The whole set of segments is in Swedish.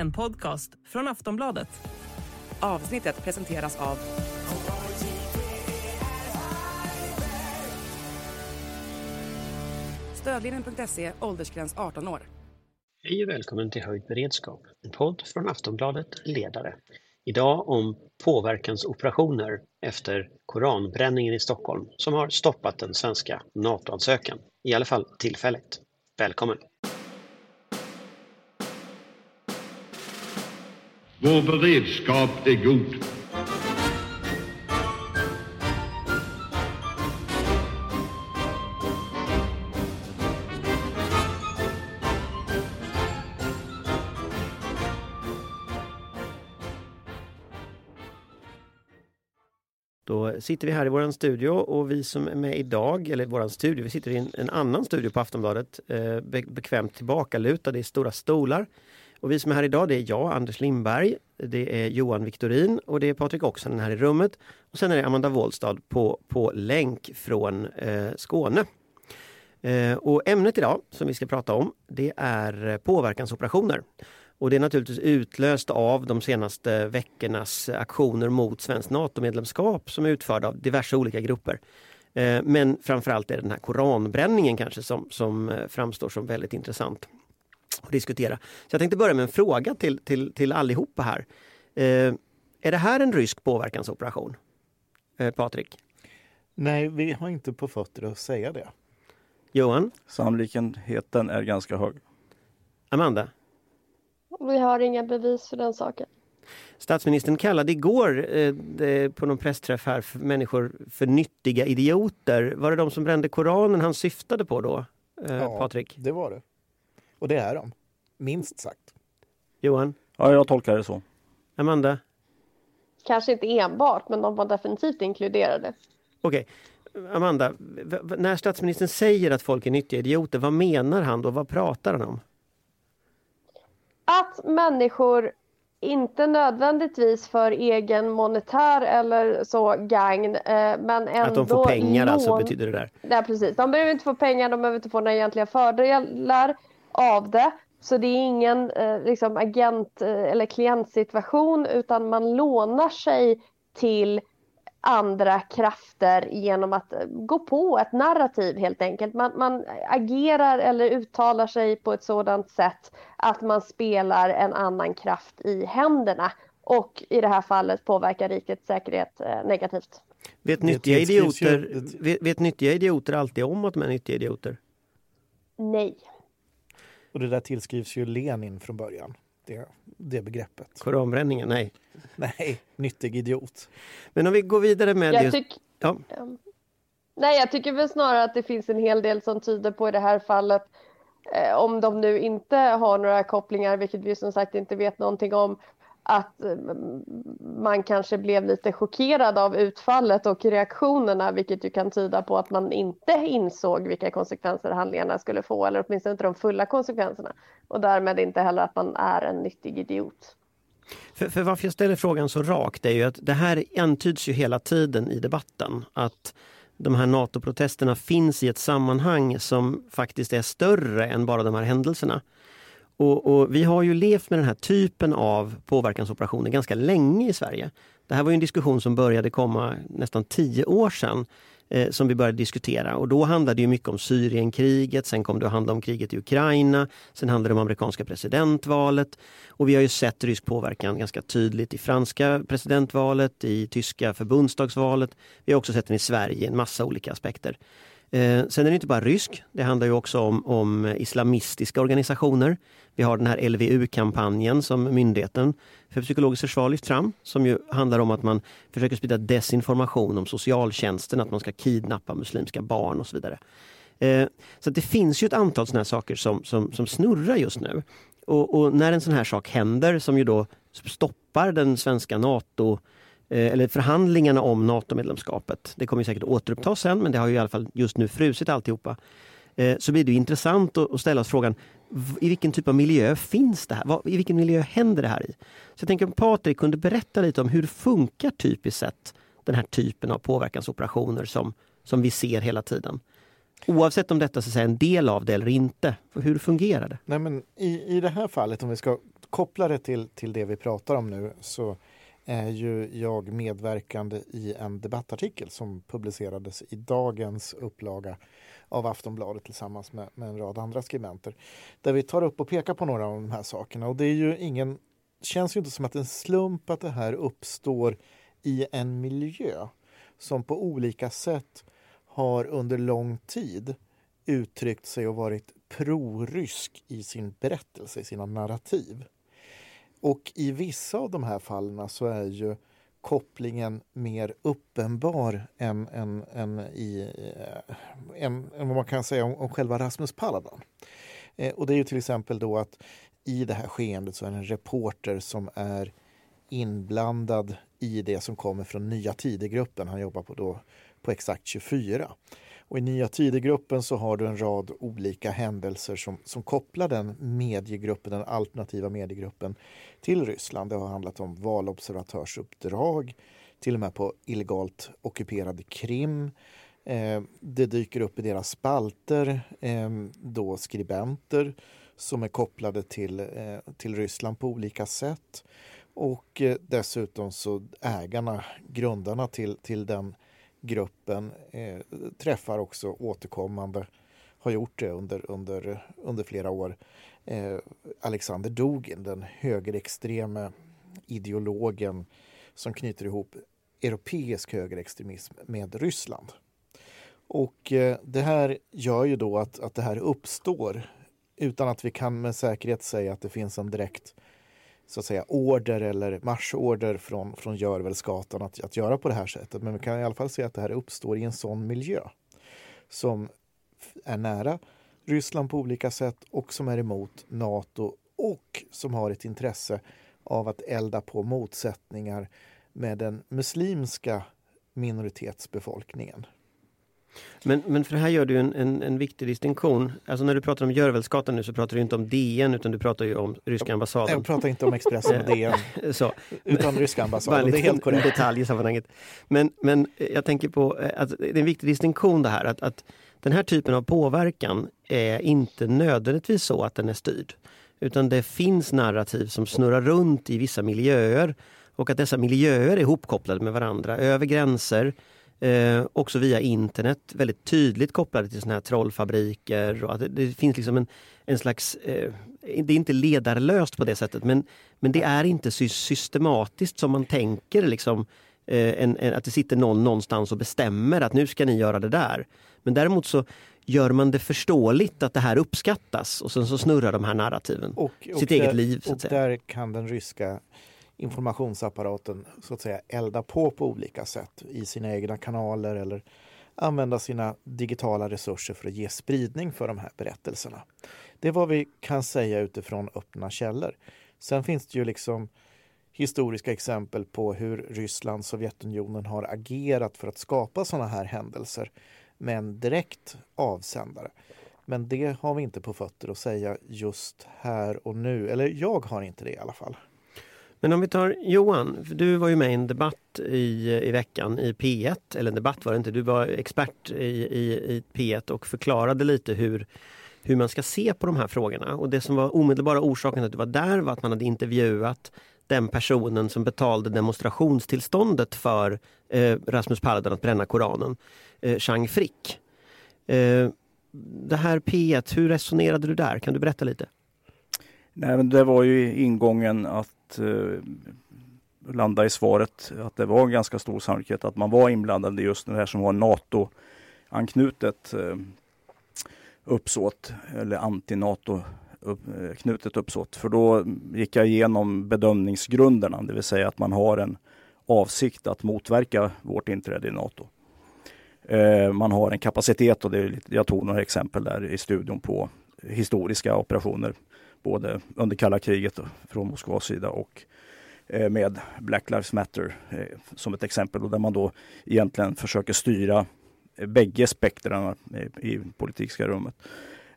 en podcast från Aftonbladet. Avsnittet presenteras av Stödlinjen.se, åldersgräns 18 år. Hej och välkommen till Höjd beredskap, en podd från Aftonbladet Ledare. Idag om påverkansoperationer efter koranbränningen i Stockholm som har stoppat den svenska NATO-ansökan, i alla fall tillfälligt. Välkommen! Vår beredskap är god. Då sitter vi här i våran studio och vi som är med idag, eller våran studio, vi sitter i en, en annan studio på Aftonbladet, eh, bekvämt tillbakalutade i stora stolar. Och vi som är här idag det är jag, Anders Lindberg, det är Johan Viktorin och det är Patrik Oksanen här i rummet. Och sen är det Amanda Wåhlstad på, på länk från eh, Skåne. Eh, och ämnet idag som vi ska prata om det är påverkansoperationer. Och det är naturligtvis utlöst av de senaste veckornas aktioner mot svenskt NATO-medlemskap som är utförda av diverse olika grupper. Eh, men framförallt är det den här koranbränningen kanske som, som eh, framstår som väldigt intressant att diskutera. Så jag tänkte börja med en fråga till, till, till allihopa här. Eh, är det här en rysk påverkansoperation? Eh, Patrik? Nej, vi har inte på fötter att säga det. Johan? Sannolikheten är ganska hög. Amanda? Vi har inga bevis för den saken. Statsministern kallade igår eh, på någon pressträff här för människor för nyttiga idioter. Var det de som brände Koranen han syftade på då, eh, Ja. Patrik? Det var det. Och det är de. Minst sagt. Johan? Ja, jag tolkar det så. Amanda? Kanske inte enbart, men de var definitivt inkluderade. Okej. Amanda, v- v- när statsministern säger att folk är nyttiga idioter, vad menar han då? Vad pratar han om? Att människor inte nödvändigtvis för egen monetär eller så gagn, eh, men ändå Att de får pengar alltså lån- betyder det där. Ja, precis. De behöver inte få pengar, de behöver inte få några egentliga fördelar av det. Så det är ingen eh, liksom agent eh, eller klientsituation utan man lånar sig till andra krafter genom att eh, gå på ett narrativ helt enkelt. Man, man agerar eller uttalar sig på ett sådant sätt att man spelar en annan kraft i händerna och i det här fallet påverkar rikets säkerhet eh, negativt. Vet nyttiga, idioter, vet, vet nyttiga idioter alltid om att de är nyttiga idioter? Nej. Och det där tillskrivs ju Lenin från början. Det, det begreppet. Koranbränningen? Nej. Nej, nyttig idiot. Men om vi går vidare med Jag just... tyck, Ja. Ehm, Nej, jag tycker väl snarare att det finns en hel del som tyder på i det här fallet, eh, om de nu inte har några kopplingar, vilket vi som sagt inte vet någonting om, att eh, man kanske blev lite chockerad av utfallet och reaktionerna, vilket ju kan tyda på att man inte insåg vilka konsekvenser handlingarna skulle få, eller åtminstone inte de fulla konsekvenserna, och därmed inte heller att man är en nyttig idiot. För, för varför jag ställer frågan så rakt är ju att det här antyds ju hela tiden i debatten att de här NATO-protesterna finns i ett sammanhang som faktiskt är större än bara de här händelserna. Och, och vi har ju levt med den här typen av påverkansoperationer ganska länge i Sverige. Det här var ju en diskussion som började komma nästan tio år sedan eh, som vi började diskutera och då handlade det ju mycket om Syrienkriget, sen kom det att handla om kriget i Ukraina, sen handlade det om amerikanska presidentvalet och vi har ju sett rysk påverkan ganska tydligt i franska presidentvalet, i tyska förbundsdagsvalet. Vi har också sett den i Sverige i en massa olika aspekter. Eh, sen är det inte bara rysk, det handlar ju också om, om islamistiska organisationer. Vi har den här LVU-kampanjen som Myndigheten för psykologiskt försvar lyft fram som ju handlar om att man försöker sprida desinformation om socialtjänsten, att man ska kidnappa muslimska barn och så vidare. Eh, så att det finns ju ett antal sådana här saker som, som, som snurrar just nu. Och, och när en sån här sak händer som ju då stoppar den svenska NATO Eh, eller förhandlingarna om NATO-medlemskapet. Det kommer säkert återupptas sen men det har ju i alla fall just nu frusit alltihopa. Eh, så blir det ju intressant att, ställa oss frågan i vilken typ av miljö finns det här? I vilken miljö händer det här i? Så jag tänker om Patrik kunde berätta lite om hur funkar typiskt sett den här typen av påverkansoperationer som, som vi ser hela tiden. Oavsett om detta så är en del av det eller inte. Hur fungerar det? Nej, men i, I det här fallet, om vi ska koppla det till, till det vi pratar om nu, så är ju jag medverkande i en debattartikel som publicerades i dagens upplaga av Aftonbladet tillsammans med, med en rad andra skribenter. Där vi tar upp och pekar på några av de här sakerna. Och det är ju ingen, känns ju inte som att det är en slump att det här uppstår i en miljö som på olika sätt har under lång tid uttryckt sig och varit prorysk i sin berättelse, i sina narrativ. Och i vissa av de här fallen så är ju kopplingen mer uppenbar än, än, än, i, eh, än, än vad man kan säga om, om själva Rasmus Paludan. Eh, och det är ju till exempel då att i det här skeendet så är det en reporter som är inblandad i det som kommer från Nya Tider-gruppen. Han jobbar på, då, på Exakt 24. Och I Nya Tider-gruppen så har du en rad olika händelser som, som kopplar den mediegruppen, den alternativa mediegruppen till Ryssland. Det har handlat om valobservatörsuppdrag, till och med på illegalt ockuperade Krim. Eh, det dyker upp i deras spalter eh, då skribenter som är kopplade till, eh, till Ryssland på olika sätt. Och eh, dessutom så ägarna, grundarna till, till den gruppen eh, träffar också återkommande, har gjort det under, under, under flera år, eh, Alexander Dugin, den högerextreme ideologen som knyter ihop europeisk högerextremism med Ryssland. Och eh, det här gör ju då att, att det här uppstår utan att vi kan med säkerhet säga att det finns en direkt så att säga order eller marschorder från, från Görvelsgatan att, att göra på det här sättet. Men vi kan i alla fall se att det här uppstår i en sån miljö som är nära Ryssland på olika sätt och som är emot Nato och som har ett intresse av att elda på motsättningar med den muslimska minoritetsbefolkningen. Men, men för det här gör du en, en, en viktig distinktion. Alltså när du pratar om Görvelsgatan nu så pratar du inte om DN utan du pratar ju om ryska ambassaden. Jag pratar inte om Expressen och DN så. utan ryska ambassaden. Det är helt korrekt. detalj i sammanhanget. Men, men jag tänker på att det är en viktig distinktion det här att, att den här typen av påverkan är inte nödvändigtvis så att den är styrd. Utan det finns narrativ som snurrar runt i vissa miljöer och att dessa miljöer är ihopkopplade med varandra över gränser Eh, också via internet, väldigt tydligt kopplade till såna här trollfabriker. Och att det, det finns liksom en, en slags, eh, det är inte ledarlöst på det sättet men, men det är inte sy systematiskt som man tänker liksom, eh, en, en, att det sitter någon någonstans och bestämmer att nu ska ni göra det där. Men däremot så gör man det förståeligt att det här uppskattas och sen så snurrar de här narrativen. Och, och sitt där, eget liv. Så och där kan den ryska informationsapparaten så att säga elda på på olika sätt i sina egna kanaler eller använda sina digitala resurser för att ge spridning för de här berättelserna. Det är vad vi kan säga utifrån öppna källor. Sen finns det ju liksom historiska exempel på hur Ryssland, Sovjetunionen har agerat för att skapa sådana här händelser med en direkt avsändare. Men det har vi inte på fötter att säga just här och nu. Eller jag har inte det i alla fall. Men om vi tar Johan, du var ju med i en debatt i, i veckan i P1, eller en debatt var det inte, du var expert i, i, i P1 och förklarade lite hur, hur man ska se på de här frågorna. Och det som var omedelbara orsaken till att du var där var att man hade intervjuat den personen som betalade demonstrationstillståndet för eh, Rasmus Paludan att bränna Koranen, eh, Chang Frick. Eh, det här P1, hur resonerade du där? Kan du berätta lite? Nej, men det var ju ingången att eh, landa i svaret att det var ganska stor sannolikhet att man var inblandad i just det här som var NATO-anknutet eh, uppsåt eller anti-NATO upp, eh, knutet uppsåt. För då gick jag igenom bedömningsgrunderna, det vill säga att man har en avsikt att motverka vårt inträde i NATO. Eh, man har en kapacitet och det är, jag tog några exempel där i studion på historiska operationer både under kalla kriget från Moskvas sida och eh, med Black Lives Matter eh, som ett exempel och där man då egentligen försöker styra eh, bägge spektrarna eh, i politiska rummet.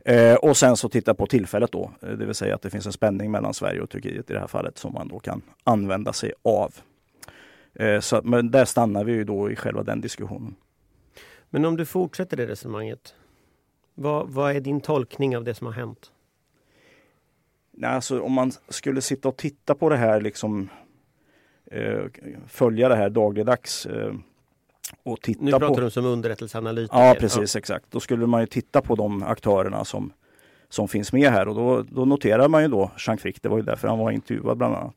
Eh, och sen så titta på tillfället då, eh, det vill säga att det finns en spänning mellan Sverige och Turkiet i det här fallet som man då kan använda sig av. så, men där stannar vi ju då i själva den diskussionen. Men om du fortsätter det resonemanget Vad, vad är din tolkning av det som har hänt? Nej, alltså, om man skulle sitta och titta på det här, liksom, eh, följa det här dagligdags eh, och titta Nu pratar på... du som underrättelseanalytiker. Ja, precis, exakt. Då skulle man ju titta på de aktörerna som, som finns med här och då, då noterar man ju då Jean Frick, det var ju därför han var intervjuad bland annat.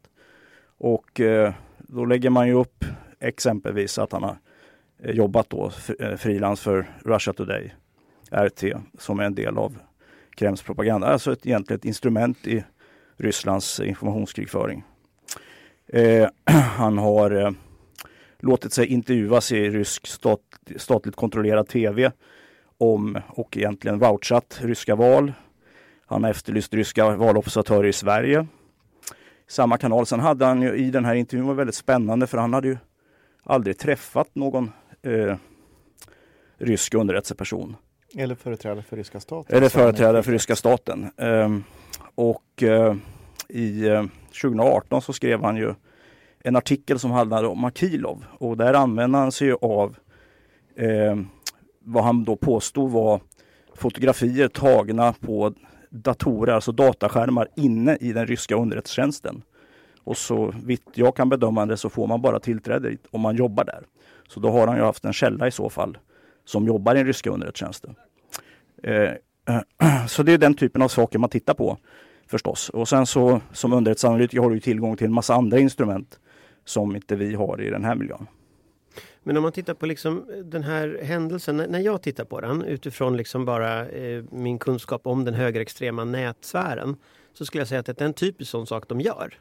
Och eh, då lägger man ju upp exempelvis att han har jobbat då frilans för Russia Today, RT, som är en del av Kremls propaganda. Alltså ett, egentligen ett instrument i Rysslands informationskrigföring. Eh, han har eh, låtit sig intervjuas i rysk stat, statligt kontrollerad tv om och egentligen vouchat ryska val. Han har efterlyst ryska valobservatörer i Sverige. Samma kanal. Sen hade han ju i den här intervjun var väldigt spännande för han hade ju aldrig träffat någon eh, rysk underrättelseperson. Eller företrädare för ryska staten. Eller företrädare för ryska staten. Um, och uh, i uh, 2018 så skrev han ju en artikel som handlade om Akilov och där använde han sig av uh, vad han då påstod var fotografier tagna på datorer, alltså dataskärmar inne i den ryska underrättelsetjänsten. Och så vitt jag kan bedöma det så får man bara tillträde om man jobbar där. Så då har han ju haft en källa i så fall som jobbar i den ryska underrättelsetjänsten. Eh, så det är den typen av saker man tittar på förstås. Och sen så som underrättelseanalytiker har du tillgång till en massa andra instrument som inte vi har i den här miljön. Men om man tittar på liksom den här händelsen, när jag tittar på den utifrån liksom bara eh, min kunskap om den högerextrema nätsfären så skulle jag säga att det är en typisk sån sak de gör.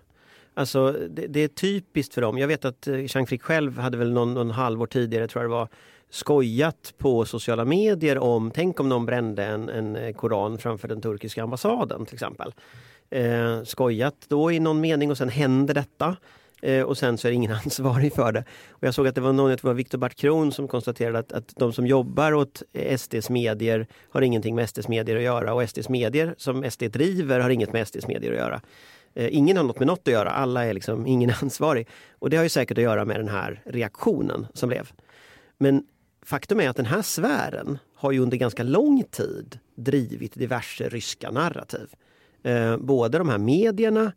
Alltså det, det är typiskt för dem. Jag vet att eh, Jean Frick själv hade väl någon, någon halvår tidigare, tror jag det var, skojat på sociala medier om, tänk om någon brände en, en eh, koran framför den turkiska ambassaden till exempel. Eh, skojat då i någon mening och sen händer detta. Eh, och sen så är det ingen ansvarig för det. Och jag såg att det var någon, det var Viktor Bart Kron som konstaterade att, att de som jobbar åt SDs medier har ingenting med SDs medier att göra och SDs medier som SD driver har inget med SDs medier att göra. Eh, ingen har något med något att göra, alla är liksom, ingen är ansvarig. Och det har ju säkert att göra med den här reaktionen som blev. Men faktum är att den här sfären har ju under ganska lång tid drivit diverse ryska narrativ. Eh, både de här medierna,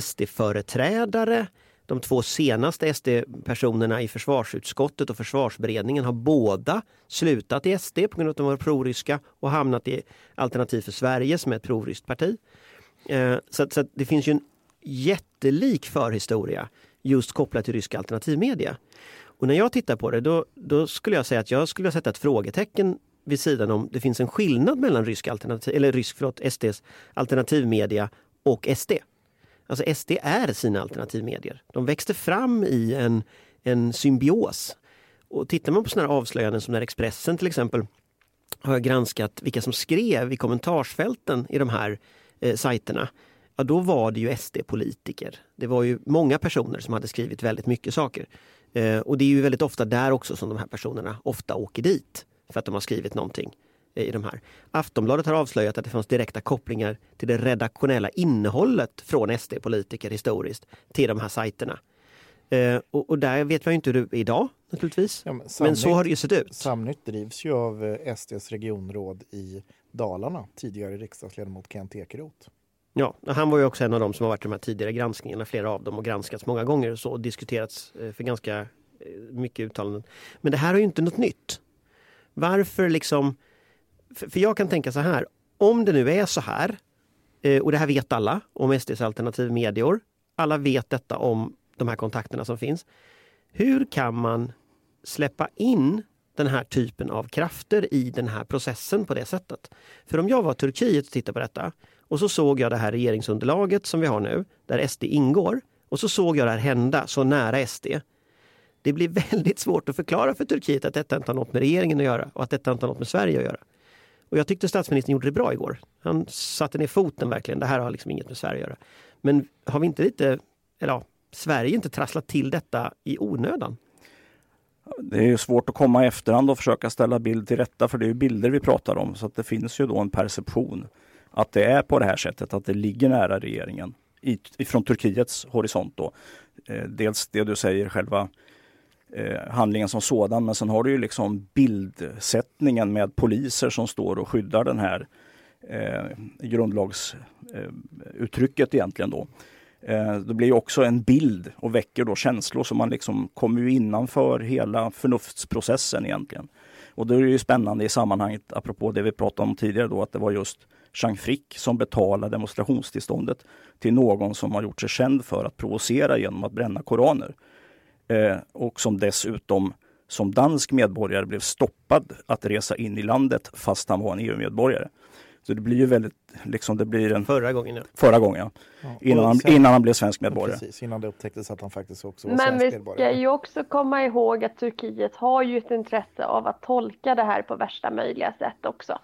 SD-företrädare, de två senaste SD-personerna i försvarsutskottet och försvarsberedningen har båda slutat i SD på grund av att de var proryska och hamnat i Alternativ för Sverige som är ett proryskt parti. Eh, så, så det finns ju en jättelik förhistoria just kopplat till ryska alternativmedia. Och när jag tittar på det då, då skulle jag säga att jag skulle sätta ett frågetecken vid sidan om det finns en skillnad mellan rysk alternativ, eller rysk, förlåt, SDs alternativmedia och SD. Alltså SD är sina alternativmedier. De växte fram i en, en symbios. Och tittar man på sådana här avslöjanden som när Expressen till exempel har granskat vilka som skrev i kommentarsfälten i de här eh, sajterna. Ja, då var det ju SD-politiker. Det var ju många personer som hade skrivit väldigt mycket saker. Eh, och det är ju väldigt ofta där också som de här personerna ofta åker dit för att de har skrivit någonting i de här. Aftonbladet har avslöjat att det fanns direkta kopplingar till det redaktionella innehållet från SD-politiker historiskt till de här sajterna. Eh, och, och, där vet man ju inte hur det är idag naturligtvis. Ja, men, men, så har det ju sett ut. Samnytt drivs ju av eh, SDs regionråd i Dalarna, tidigare riksdagsledamot Kent Ekeroth. Ja, han var ju också en av dem som har varit i de här tidigare granskningarna, flera av dem, och granskats många gånger och så och diskuterats eh, för ganska eh, mycket uttalanden. Men det här är ju inte något nytt. Varför liksom... För jag kan tänka så här, om det nu är så här, eh, och det här vet alla om SDs alternativ medier, alla vet detta om de här kontakterna som finns. Hur kan man släppa in den här typen av krafter i den här processen på det sättet? För om jag var Turkiet och tittade på detta och så såg jag det här regeringsunderlaget som vi har nu, där SD ingår. Och så såg jag det här hända så nära SD. Det blir väldigt svårt att förklara för Turkiet att detta inte har något med regeringen att göra och att detta inte har något med Sverige att göra. Och jag tyckte statsministern gjorde det bra igår. Han satte ner foten verkligen. Det här har liksom inget med Sverige att göra. Men har vi inte lite, eller ja, Sverige inte trasslat till detta i onödan? Det är svårt att komma i efterhand och försöka ställa bild till rätta för det är bilder vi pratar om så att det finns ju då en perception att det är på det här sättet, att det ligger nära regeringen ifrån från Turkiets horisont. Då. Eh, dels det du säger, själva eh, handlingen som sådan. Men sen har du ju liksom bildsättningen med poliser som står och skyddar den här eh, grundlagsuttrycket eh, egentligen då. Eh, det blir också en bild och väcker då känslor så man liksom kommer ju innanför hela förnuftsprocessen egentligen. Och då är det ju spännande i sammanhanget, apropå det vi pratade om tidigare då, att det var just Jean Frick som betalade demonstrationstillståndet till någon som har gjort sig känd för att provocera genom att bränna koraner. Eh, och som dessutom som dansk medborgare blev stoppad att resa in i landet fast han var en EU-medborgare. Så det blir ju väldigt, liksom det blir en... Förra gången ja. Förra gången ja. ja innan, han, innan han blev svensk medborgare. Precis, innan det upptäcktes att han faktiskt också var Men svensk medborgare. Men vi ska ju också komma ihåg att Turkiet har ju ett intresse av att tolka det här på värsta möjliga sätt också.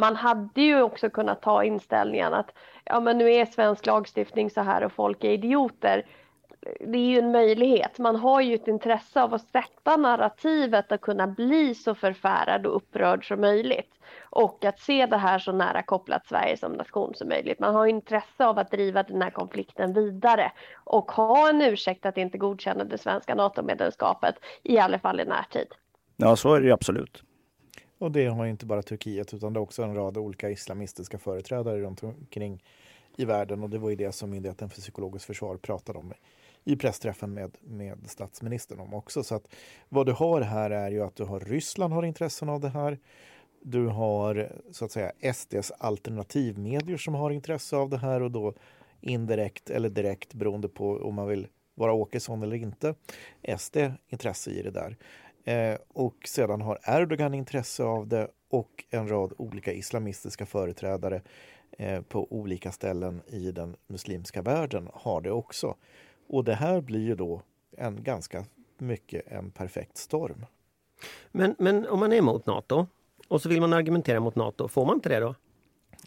Man hade ju också kunnat ta inställningen att ja men nu är svensk lagstiftning så här och folk är idioter det är ju en möjlighet. Man har ju ett intresse av att sätta narrativet att kunna bli så förfärad och upprörd som möjligt. Och att se det här så nära kopplat Sverige som nation som möjligt. Man har intresse av att driva den här konflikten vidare och ha en ursäkt att inte godkänna det svenska NATO-medlemskapet, i alla fall i närtid. Ja, så är det ju absolut. Och det har inte bara Turkiet utan det är också en rad olika islamistiska företrädare runt omkring i världen och det var ju det som Myndigheten för psykologiskt försvar pratade om i pressträffen med, med statsministern om också. Så att vad du har här är ju att du har Ryssland har intressen av det här. Du har så att säga SDs alternativmedier som har intresse av det här och då indirekt eller direkt beroende på om man vill vara Åkesson eller inte. SD intresse i det där. Eh, och sedan har Erdogan intresse av det och en rad olika islamistiska företrädare eh, på olika ställen i den muslimska världen har det också. Och det här blir ju då en ganska mycket en perfekt storm. Men, men om man är emot Nato och så vill man argumentera mot Nato, får man inte det då?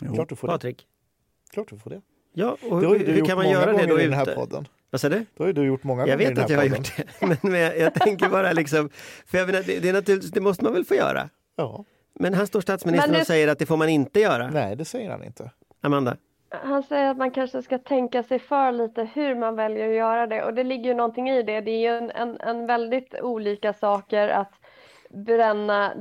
Jo. Klart du får Patrik? det. Klart du får det. Ja, och hur, hur kan man göra det då i den här podden? Vad sa du? Det har ju du gjort många jag gånger. Jag vet att jag har gjort det. Men, jag, jag, tänker bara liksom, för jag menar, det, det, är naturligtvis, det måste man väl få göra? Ja. Men här står statsministern det... och säger att det får man inte göra. Nej, det säger han inte. Amanda? Han säger att man kanske ska tänka sig för lite hur man väljer att göra det och det ligger ju någonting i det. Det är ju en, en, en väldigt olika saker att bränna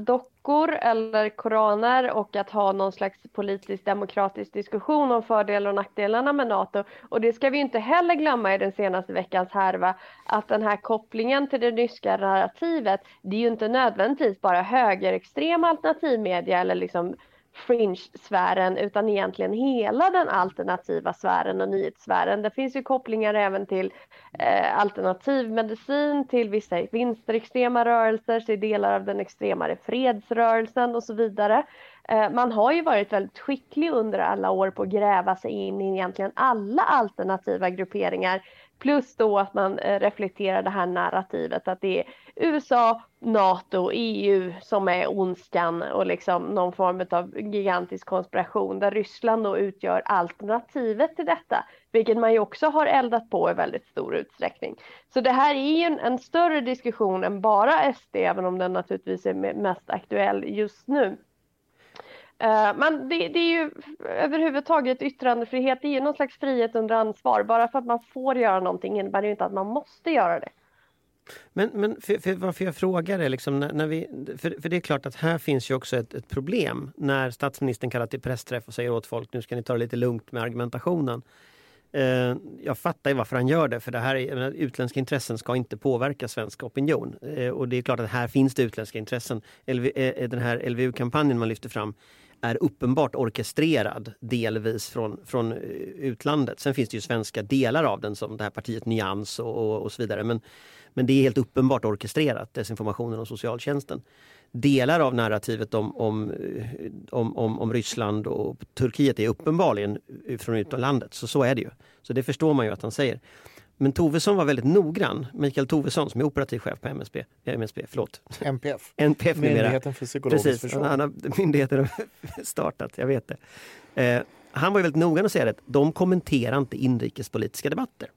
dockor eller koraner och att ha någon slags politisk demokratisk diskussion om fördelar och nackdelarna med Nato. Och det ska vi inte heller glömma i den senaste veckans härva att den här kopplingen till det ryska narrativet det är ju inte nödvändigtvis bara högerextrema alternativmedia eller liksom fringe-sfären utan egentligen hela den alternativa sfären och nyhetssfären. Det finns ju kopplingar även till eh, alternativmedicin, till vissa vinsterextrema rörelser, till delar av den extremare fredsrörelsen och så vidare. Eh, man har ju varit väldigt skicklig under alla år på att gräva sig in i egentligen alla alternativa grupperingar Plus då att man eh, reflekterar det här narrativet att det är USA, NATO, EU som är ondskan och liksom någon form av gigantisk konspiration där Ryssland då utgör alternativet till detta. Vilket man ju också har eldat på i väldigt stor utsträckning. Så det här är ju en, en större diskussion än bara SD, även om den naturligtvis är mest aktuell just nu. Eh, men det, det, är ju överhuvudtaget yttrandefrihet, det är ju någon slags frihet under ansvar. Bara för att man får göra någonting innebär det inte att man måste göra det. Men, men för, för varför jag frågar är liksom när, när, vi, för, för det är klart att här finns ju också ett, ett, problem när statsministern kallar till pressträff och säger åt folk nu ska ni ta det lite lugnt med argumentationen. Eh, jag fattar ju varför han gör det, för det här är, utländska intressen ska inte påverka svensk opinion. Eh, och det är klart att här finns det utländska intressen. LV, eh, den här LVU-kampanjen man lyfter fram är uppenbart orkestrerad delvis från, från eh, utlandet. Sen finns det ju svenska delar av den som det här partiet Nyans och, och, och så vidare. Men, men det är helt uppenbart orkestrerat, desinformationen om socialtjänsten. Delar av narrativet om, om, eh, om, om, om Ryssland och Turkiet är uppenbarligen eh, från utlandet. Så så är det ju. Så det förstår man ju att han säger. Men Tovesson var väldigt noggrann. Mikael Tovesson som är operativ chef på MSB. MSB förlåt. MPF. NPF Myndigheten för psykologiskt Precis, försvar. Han har, myndigheten har startat, jag vet det. Eh, han var väldigt noggrann och säga att de kommenterar inte inrikespolitiska debatter.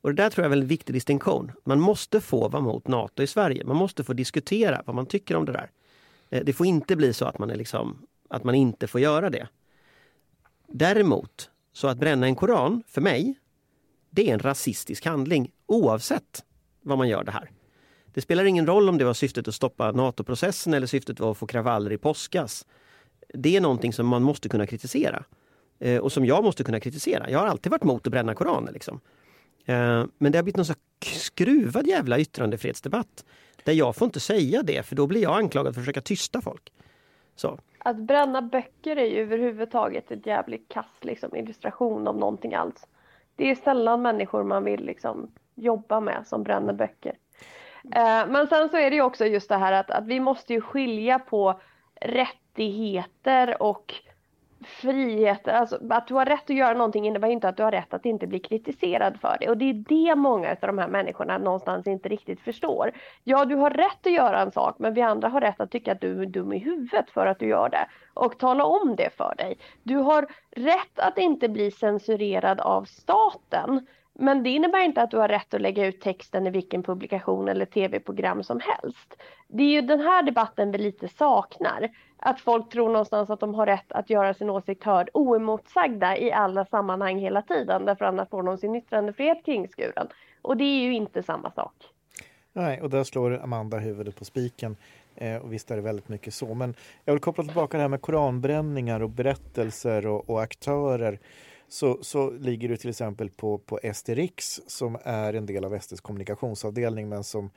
Och det där tror jag är en väldigt viktig distinktion. Man måste få vara mot Nato i Sverige. Man måste få diskutera vad man tycker om det där. Eh, det får inte bli så att man, är liksom, att man inte får göra det. Däremot, så att bränna en koran, för mig, det är en rasistisk handling oavsett vad man gör det här. Det spelar ingen roll om det var syftet att stoppa NATO-processen eller syftet var att få kravaller i påskas. Det är någonting som man måste kunna kritisera. Eh, och som jag måste kunna kritisera. Jag har alltid varit emot att bränna Koraner. Liksom. Eh, men det har blivit någon så skruvad jävla yttrandefrihetsdebatt. Där jag får inte säga det för då blir jag anklagad för att försöka tysta folk. Så. Att bränna böcker är ju överhuvudtaget ett jävligt kass liksom, illustration av någonting alls. Det är sällan människor man vill liksom, jobba med som bränner böcker. Eh, men sen så är det ju också just det här att, att vi måste ju skilja på rättigheter och friheter, alltså att du har rätt att göra någonting innebär inte att du har rätt att inte bli kritiserad för det. Och det är det många av de här människorna någonstans inte riktigt förstår. Ja, du har rätt att göra en sak, men vi andra har rätt att tycka att du är dum i huvudet för att du gör det. Och tala om det för dig. Du har rätt att inte bli censurerad av staten. Men det innebär inte att du har rätt att lägga ut texten i vilken publikation eller tv-program som helst. Det är ju den här debatten vi lite saknar. Att folk tror någonstans att de har rätt att göra sin åsikt hörd oemotsagda i alla sammanhang hela tiden. Därför annars får de sin yttrandefrihet kringskuren. Och det är ju inte samma sak. Nej, och där slår Amanda huvudet på spiken. Eh, och visst är det väldigt mycket så. Men jag vill koppla tillbaka det här med koranbränningar och berättelser och, och aktörer så, så ligger du till exempel på, på SD Riks som är en del av SDs kommunikationsavdelning men som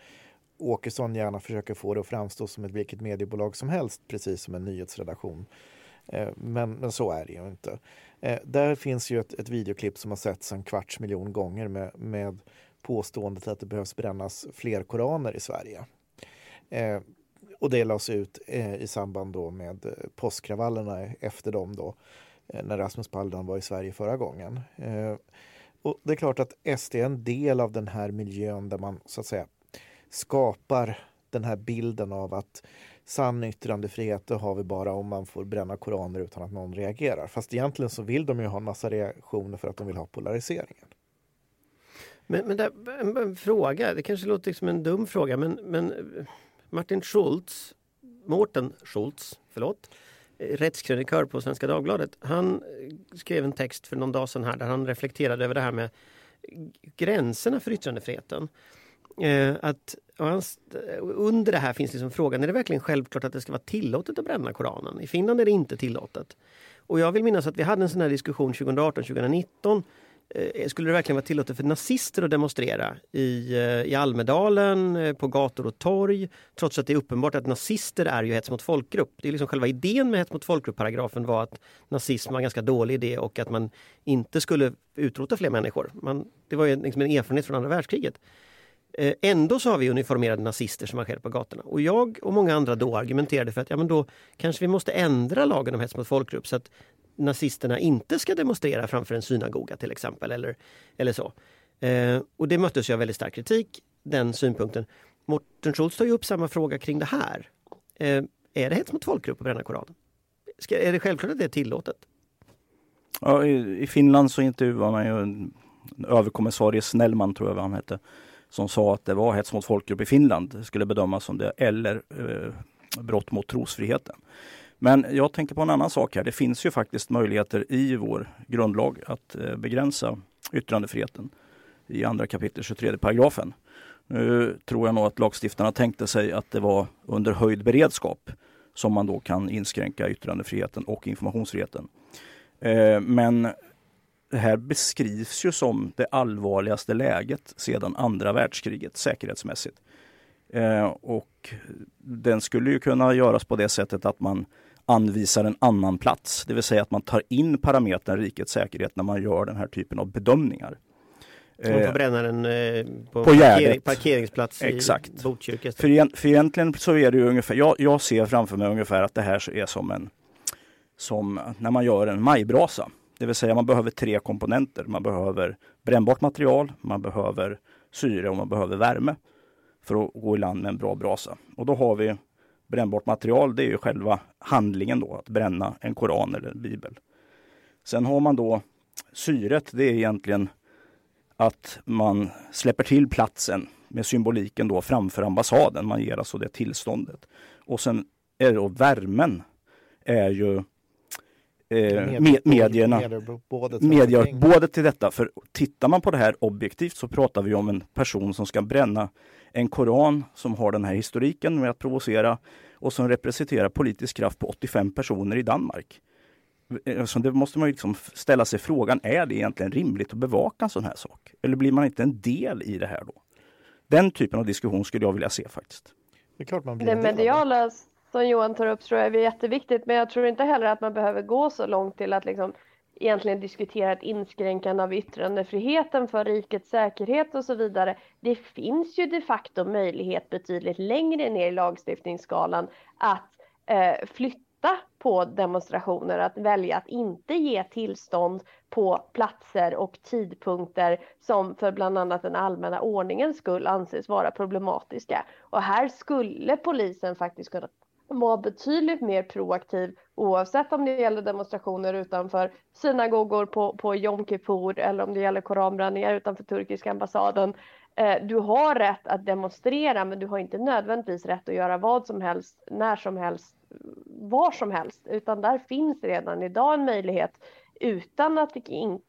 Åkesson gärna försöker få det att framstå som ett vilket mediebolag som helst, precis som en nyhetsredaktion. Eh, men, men så är det ju inte. Eh, där finns ju ett, ett videoklipp som har setts en kvarts miljon gånger med, med påståendet att det behövs brännas fler koraner i Sverige. Eh, och det lades ut eh, i samband då med påskkravallerna efter dem då. Eh, när Rasmus Paludan var i Sverige förra gången. Och det är klart att SD är en del av den här miljön där man så att säga skapar den här bilden av att sann yttrandefrihet det har vi bara om man får bränna koraner utan att någon reagerar. Fast egentligen så vill de ju ha en massa reaktioner för att de vill ha polariseringen. Men, men där, en, en, fråga, det kanske låter som en dum fråga men, men eh, Martin Schultz, Mårten Schultz, förlåt, eh, rättskrönikör på Svenska Dagbladet. Han eh, skrev en text för någon dag sedan här där han reflekterade över det här med gränserna för yttrandefriheten. Eh, att, under det här finns liksom frågan, är det verkligen självklart att det ska vara tillåtet att bränna Koranen? I Finland är det inte tillåtet. Och jag vill minnas att vi hade en sån här diskussion 2018-2019 Eh, skulle det verkligen vara tillåtet för nazister att demonstrera i, eh, i Almedalen, eh, på gator och torg, trots att det är uppenbart att nazister är ju hets mot folkgrupp. Det är liksom själva idén med hets mot folkgrupp-paragrafen var att nazism var en ganska dålig idé och att man inte skulle utrota fler människor. Man, det var ju liksom en erfarenhet från andra världskriget. Eh, ändå så har vi uniformerade nazister som marscherar på gatorna. Och jag och många andra då argumenterade för att ja, men då kanske vi måste ändra lagen om hets mot folkgrupp så att nazisterna inte ska demonstrera framför en synagoga till exempel. Eller, eller så. Eh, och det möttes av väldigt stark kritik, den synpunkten. Morten Schultz tar ju upp samma fråga kring det här. Eh, är det hets mot folkgrupp att bränna Koranen? Ska, är det självklart att det är tillåtet? Ja, i, i Finland så intervjuade man ju en överkommissarie Snellman, tror jag han hette, som sa att det var hets mot folkgrupp i Finland, skulle bedömas som det, eller eh, brott mot trosfriheten. Men jag tänker på en annan sak här. Det finns ju faktiskt möjligheter i vår grundlag att eh, begränsa yttrandefriheten i andra kapitel 23 paragrafen. Nu tror jag nog att lagstiftarna tänkte sig att det var under höjd beredskap som man då kan inskränka yttrandefriheten och informationsfriheten. Eh, men det här beskrivs ju som det allvarligaste läget sedan andra världskriget säkerhetsmässigt. Eh, och den skulle ju kunna göras på det sättet att man anvisar en annan plats. Det vill säga att man tar in parametern rikets säkerhet när man gör den här typen av bedömningar. Man får eh, bränna den eh, på, på parkering, parkeringsplats Exakt. i Botkyrka. För, för egentligen så är det ju ungefär, jag, jag ser framför mig ungefär att det här är som en som när man gör en majbrasa. Det vill säga man behöver tre komponenter. Man behöver brännbart material, man behöver syre och man behöver värme för att gå i land med en bra brasa. Och då har vi brännbart material, det är ju själva handlingen då, att bränna en koran eller en bibel. Sen har man då syret, det är egentligen att man släpper till platsen med symboliken då framför ambassaden. Man ger alltså det tillståndet. Och sen är det då värmen är ju eh, med, medierna. Medier, Medier, både till detta, för tittar man på det här objektivt så pratar vi om en person som ska bränna en koran som har den här historiken med att provocera och som representerar politisk kraft på 85 personer i Danmark. Alltså det måste man liksom ställa sig frågan, är det egentligen rimligt att bevaka en sån här sak? Eller blir man inte en del i det här då? Den typen av diskussion skulle jag vilja se faktiskt. Det är klart man blir Det mediala som Johan tar upp tror jag är jätteviktigt, men jag tror inte heller att man behöver gå så långt till att liksom egentligen diskutera ett inskränkande av yttrandefriheten för rikets säkerhet och så vidare. Det finns ju de facto möjlighet betydligt längre ner i lagstiftningsskalan att eh, flytta på demonstrationer, att välja att inte ge tillstånd på platser och tidpunkter som för bland annat den allmänna ordningens skull anses vara problematiska. Och här skulle polisen faktiskt kunna vara betydligt mer proaktiv oavsett om det gäller demonstrationer utanför synagogor på, på Jom Kippur eller om det gäller koranbränningar utanför turkiska ambassaden. Eh, du har rätt att demonstrera men du har inte nödvändigtvis rätt att göra vad som helst, när som helst, var som helst utan där finns redan idag en möjlighet utan att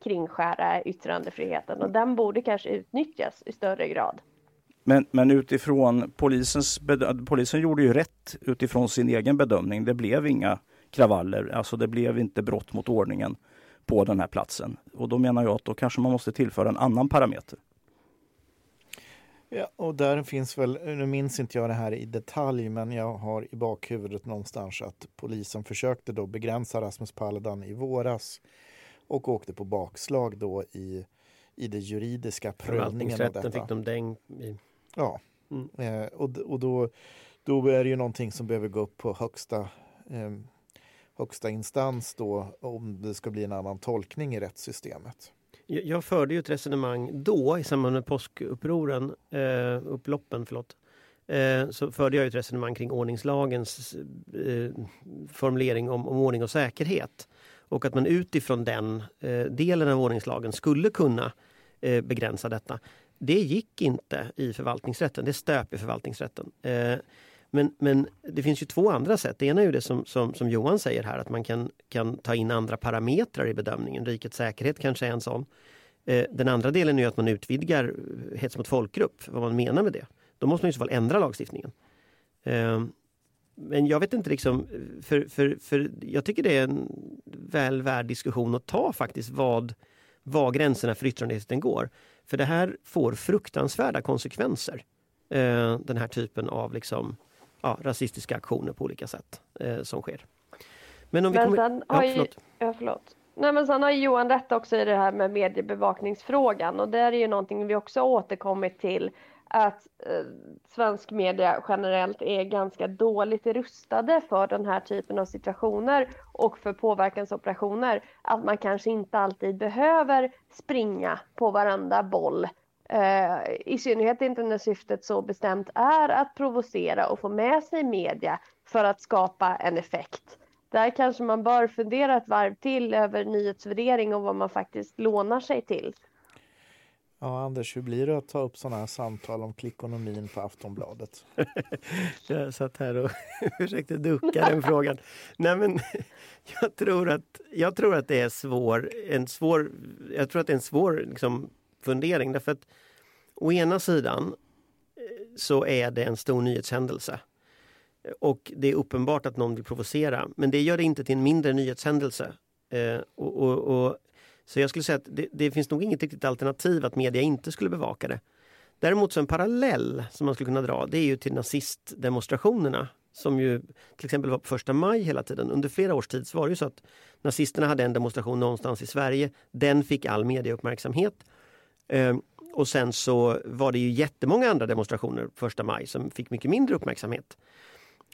kringskära yttrandefriheten och den borde kanske utnyttjas i större grad. Men, men utifrån polisens polisen gjorde ju rätt utifrån sin egen bedömning. Det blev inga kravaller, alltså det blev inte brott mot ordningen på den här platsen. Och då menar jag att då kanske man måste tillföra en annan parameter. Ja, och där finns väl, nu minns inte jag det här i detalj, men jag har i bakhuvudet någonstans att polisen försökte då begränsa Rasmus Paludan i våras och åkte på bakslag då i, i det juridiska prövningen av detta. fick de däng i. Ja, mm. eh, och, och då, då är det ju någonting som behöver gå upp på högsta, eh, högsta instans då om det ska bli en annan tolkning i rättssystemet. Jag förde ju ett resonemang då i samband med påskupproren, eh, upploppen, förlåt. Eh, så förde jag ett resonemang kring ordningslagens eh, formulering om, om ordning och säkerhet. Och att man utifrån den eh, delen av ordningslagen skulle kunna eh, begränsa detta. Det gick inte i förvaltningsrätten, det stöp i förvaltningsrätten. Eh, men, men det finns ju två andra sätt. Det ena är ju det som, som, som Johan säger här, att man kan, kan ta in andra parametrar i bedömningen. Rikets säkerhet kanske är en sån. Eh, den andra delen är att man utvidgar hets mot folkgrupp, vad man menar med det. Då måste man i så fall ändra lagstiftningen. Eh, men jag vet inte liksom, för, för, för jag tycker det är en väl värd diskussion att ta faktiskt vad, var gränserna för yttrandefriheten går. För det här får fruktansvärda konsekvenser. Eh, den här typen av liksom, ja, rasistiska aktioner på olika sätt eh, som sker. Men om vi kommer... sen har ja, förlåt. ja, förlåt. Nej, men sen har Johan rätt också i det här med mediebevakningsfrågan och det är ju någonting vi också återkommit till att eh, svensk media generellt är ganska dåligt rustade för den här typen av situationer och för påverkansoperationer. Att man kanske inte alltid behöver springa på varenda boll Eh, I synnerhet inte när syftet så bestämt är att provocera och få med sig media för att skapa en effekt. Där kanske man bör fundera ett varv till över nyhetsvärdering och vad man faktiskt lånar sig till. Ja, Anders, hur blir det att ta upp sådana här samtal om klickonomin på Aftonbladet? jag satt här och försökte ducka den frågan. Nej, men jag tror att, jag tror att det är svår, en svår, jag tror att det är en svår liksom, fundering. Därför att å ena sidan eh, så är det en stor nyhetshändelse. Och det är uppenbart att någon vill provocera. Men det gör det inte till en mindre nyhetshändelse. Eh, och, och, och, så jag skulle säga att det, det, finns nog inget riktigt alternativ att media inte skulle bevaka det. Däremot så en parallell som man skulle kunna dra det är ju till nazistdemonstrationerna som ju till exempel var på första maj hela tiden. Under flera års tid så var det ju så att nazisterna hade en demonstration någonstans i Sverige. Den fick all medieuppmärksamhet. Ehm, och sen så var det ju jättemånga andra demonstrationer första maj som fick mycket mindre uppmärksamhet.